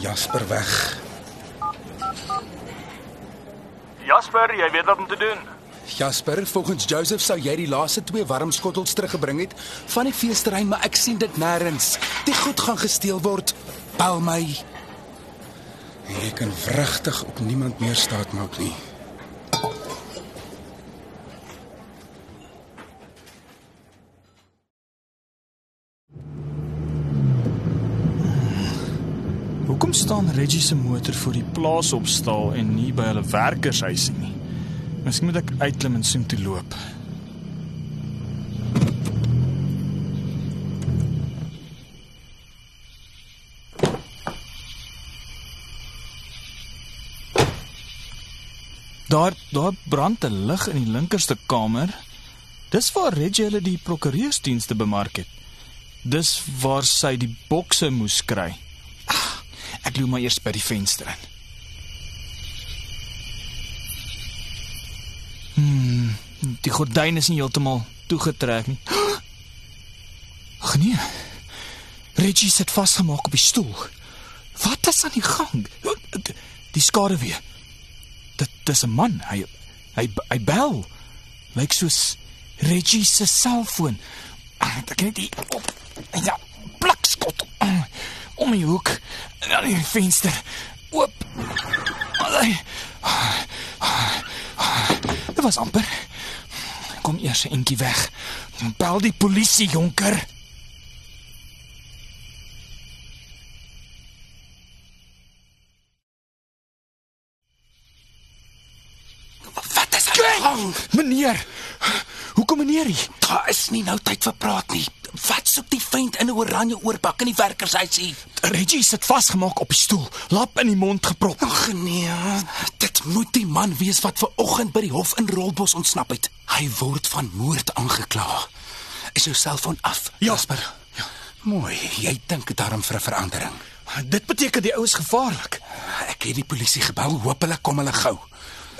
Jasper weg? Jasper, jy weet wat om te doen. Jasper, volgens Joseph sou jy die laaste twee warmskottels teruggebring het van die feesterrein, maar ek sien dit nêrens. Die goed gaan gesteel word. Bel my. Ek kan wrigtig op niemand meer staat maak nie. Staan Reggie se motor voor die plaas op staal en nie by hulle werkershuisie nie? Miskien moet ek uitklim en soontoe loop. Daar daar brand 'n lig in die linkerste kamer. Dis waar Reggie hulle die prokureursdienste bemark het. Dis waar sy die bokse moes kry. Ek loop maar eers by die venster in. Hmm, die gordyn is nie heeltemal toegetrek nie. Ag nee. Reggie sit vasgemaak op die stoel. Wat is aan die gang? Die skade weer. Dit dis 'n man. Hy hy hy bel. Lyk soos Reggie se selfoon. Ek kan dit op. Ja, blikskot om die hoek en dan die venster oop. Alai. Dit was amper. Kom eers 'n entjie weg. Bel die polisie, jonker. Wat is aan die gang? Meneer. Hoekom meneer hier? Daar is nie nou tyd vir praat nie. Wat soek die vent in 'n oranje oorbak in die werkershuisie? Reggie sit vasgemaak op die stoel, lap in die mond geprop. Ag nee, dit moet die man wees wat ver oggend by die hof in Rolbos ontsnap het. Hy word van moord aangekla. Is jou selfoon af? Jasper. Ja. Mooi, jy dink daarom vir 'n verandering. Dit beteken die ou is gevaarlik. Ek het die polisie gebel, hoop hulle kom hulle gou.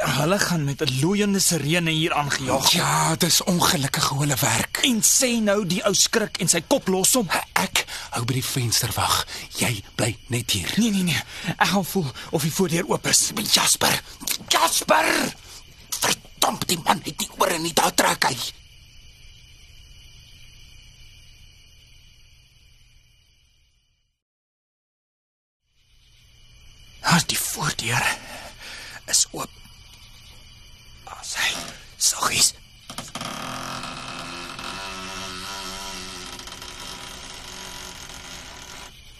Hulle gaan met 'n loeiende sirene hier aangejaag. Ja, dis ongelukkig hoe hulle werk. En sê nou die ou skrik en sy kop los hom. Ek hou by die venster wag. Jy bly net hier. Nee nee nee. Ek gaan voel of die voordeur oop is. Jasper. Jasper. Verdomp, die man het die ore nie daar trek hy. As die voordeur is oop. Saggies.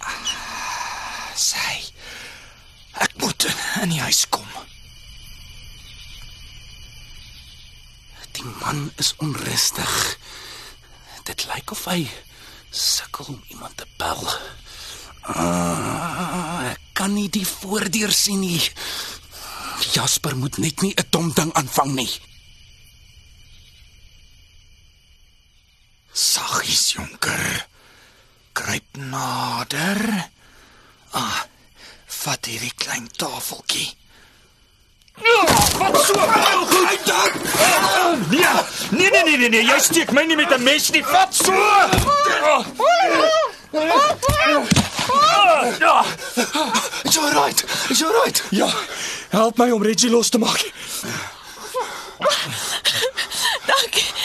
Ah, Sy. Ek moet in die huis kom. Die man is onrustig. Dit lyk of hy sukkel om iemand te bel. Ah, ek kan nie die voordeur sien nie. Jasper moet net nie 'n dom ding aanvang nie. Saggies, jonker. Kruip nader. Ah, vat hierdie klein tafeltjie. Wat so? Hy dan. Nee, nee, nee, nee, nee, nee, jy steek my nie met 'n mes nie. Vat so. Is jy right? Is jy right? Ja, help my om Reggie los te maak. Dankie.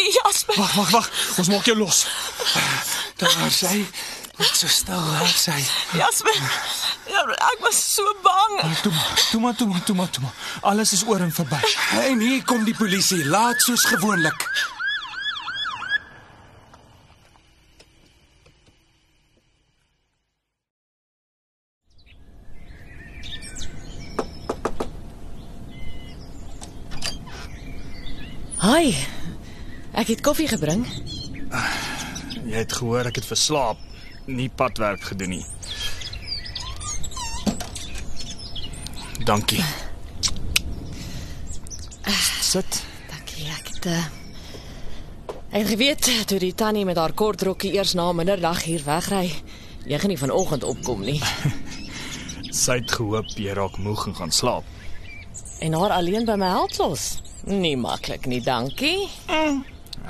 Dankie Jasper. Wag, wag, wag. Ons maak jou los. Daar sy. Net so stil, hè, sy. Jasper. Ja, ek was so bang. Toe maar, toe maar, toe maar, toe maar, toe maar. Alles is oor en verby. En hier kom die polisie, laat soos gewoonlik. Hi. Ek het koffie gebring. Jy het gehoor ek het verslaap, nie padwerk gedoen nie. Dankie. Sit. Dankie, ek het uh, Ek het geweet toe die tannie met haar kort rokkie eers na middag hier wegry. Jy gaan nie vanoggend opkom nie. Sy het gehoop jy raak moeg en gaan slaap. En haar alleen by my help los. Nie maklik nie, dankie.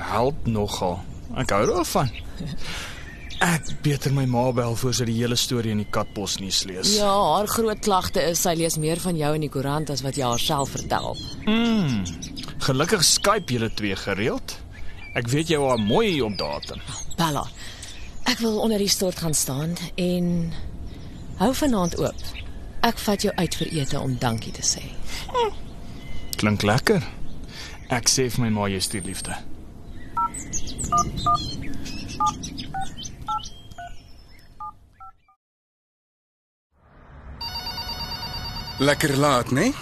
Help nogal. Ek hou daarvan. Ek beter my ma bel voor sy die hele storie in die katbos nuus lees. Ja, haar groot klagte is sy lees meer van jou in die koerant as wat jy haarself vertel. Gelukkig Skype julle twee gereeld. Ek weet jy was mooi op datum. Bella, ek wil onder die stort gaan staan en hou vanaand oop. Ek vat jou uit vir ete om dankie te sê. Klink lekker. Ek sê vir my ma jy stuur liefde. Lekker laat, né? Nee?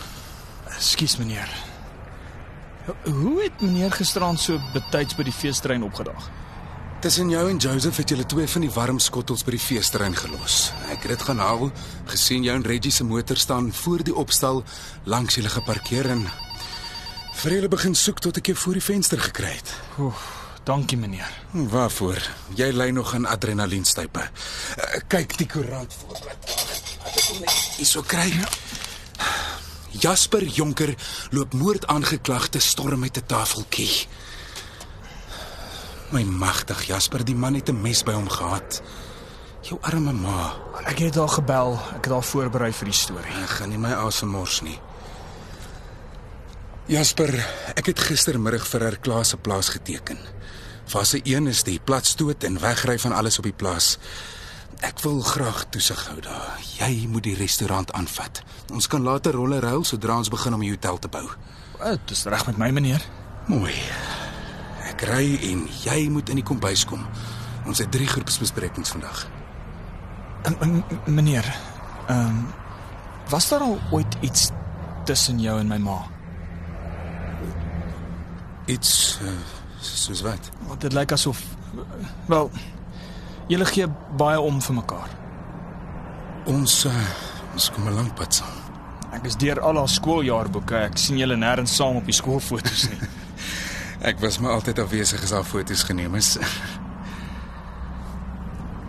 Ekskuus meneer. Hoe het meneer gisterand so betyds by die feesterrein opgedag? Tussen jou en Joseph het julle twee van die warm skottels by die feesterrein gelos. Ek het dit gaan haal, gesien jou en Reggie se motor staan voor die opstal langs julle geparkeer en vir julle begin soek tot ek jou voor die venster gekry het. Oef, dankie meneer. Waarvoor? Jy ly nog aan adrenalienstype. Uh, kyk die koerant voorblad. Wat ek hom net hierso kry. Jasper Jonker loop moord aangeklagte storm met 'n tafeltjie. My magtig Jasper, die man het 'n mes by hom gehad. Jou arme ma. Ek het haar gebel. Ek het haar voorberei vir die storie. Ek gaan nie my asem mors nie. Jasper, ek het gistermiddag vir haar Klaas se plaas geteken. Fase 1 is die platstoot en wegry van alles op die plaas. Ek wil graag toesig hou daar. Jy moet die restaurant aanvat. Ons kan later rolle ruil sodra ons begin om die hotel te bou. Dit is reg met my meneer. Mooi. Ek ry en jy moet in die kombuis kom. Ons het drie groepsbesprekings vandag. En, en meneer, ehm um, was daar al ooit iets tussen jou en my ma? Iets uh, soos wat? Want dit lyk asof wel julle gee baie om vir mekaar. Ons uh, ons kom 'n lank pad saam. Ek is deur al haar skooljaarboeke. Ek sien julle nêrens saam op die skoolfoto's nie. Ek was maar altyd afwesig as daar foto's geneem is.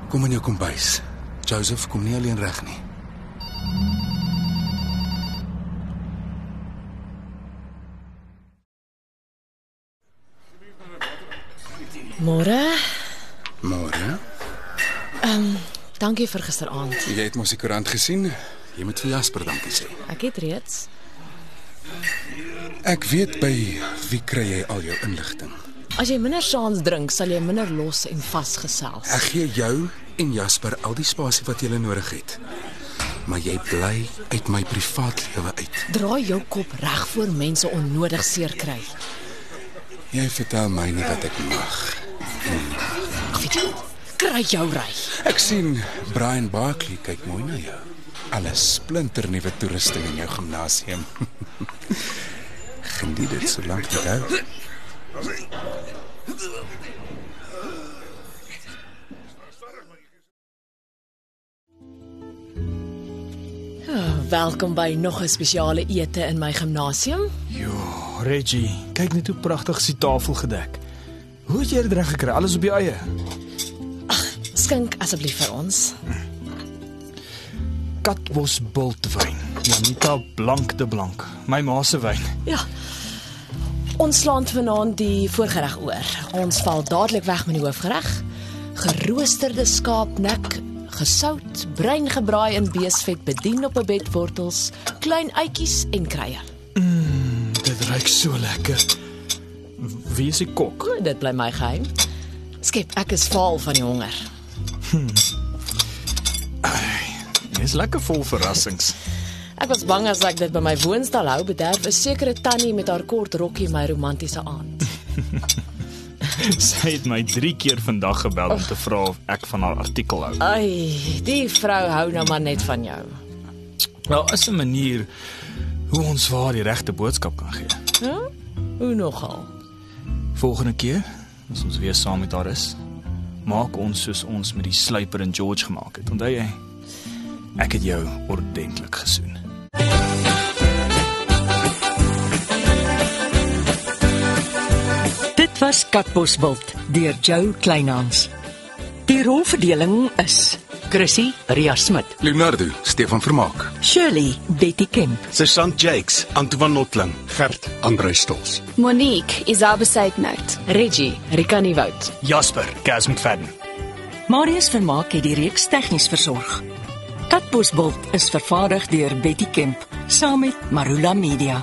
Kom in jou kombuis. Joseph kom nie alleen reg nie. Môre. Môre. Dankie vir gisteraand. Jy het mos die koerant gesien. Jy moet vir Jasper dankie sê. Ek het reeds. Ek weet by wie kry jy al jou inligting? As jy minder saans drink, sal jy minder los en vasgesels. Ek gee jou en Jasper al die spasie wat jy nodig het. Maar jy bly uit my privaatlewe uit. Draai jou kop reg voor mense onnodig seer kry. Jy vertel my nie wat ek mag. Ag, weet jy, kry jou ry. Ek sien Brian Barkley kyk mooi na jou. Alles splinternuwe toerusting in jou gimnasium. Geniet dit so lank dit hou. Welkom by nog 'n spesiale ete in my gimnasium. Jo, Reggie, kyk net hoe pragtig die tafel gedek. Hoe het jy dit reg gekry? Alles op jou eie. Skink asseblief vir ons. Katbos bultwyn. Janita blank de blank. My ma se wyn. Ja. Ons slaan vanaand die voorgereg oor. Ons val dadelik weg met die hoofgereg. Geroosterde skaapnek, gesout, bruin gebraai in beesvet, bedien op 'n bed wortels, klein uitjies en kruie. Dit ruik so lekker. Wie is die kok? O, dit bly my geheim. Skep, ek is vaal van die honger. Dis lekker vol verrassings. Ek was bang as ek dit by my woonstel hou, bederf 'n sekere tannie met haar kort rokkie my romantiese aand. Sy het my 3 keer vandag gebel om te vra of ek van haar artikel hou. Ai, die vrou hou nou maar net van jou. Wel, is 'n manier hoe ons vir haar die regte boodskap kan gee. Ja? Hoe nogal? Volgende keer, as ons weer saam met haar is, maak ons soos ons met die sluiper en George gemaak het. Onthou jy? Ek het jou ordentlik gesoen. Dit was Katbosveld deur Jo Kleinhans. Die rolverdeling is Chrissy Ria Smit, Leonardo Stefan Vermaak, Shirley Betty Kemp, Sergeant Jakes, Antoine Notling. Gert Andre Stols. Monique Isabel Seidnout. Reggie, Rika Nieuwoud. Jasper, Gaz McFadden. Marius Vermaak het die reeks tegnies versorg. Katbosveld is vervaardig deur Betty Kemp saam met Marula Media.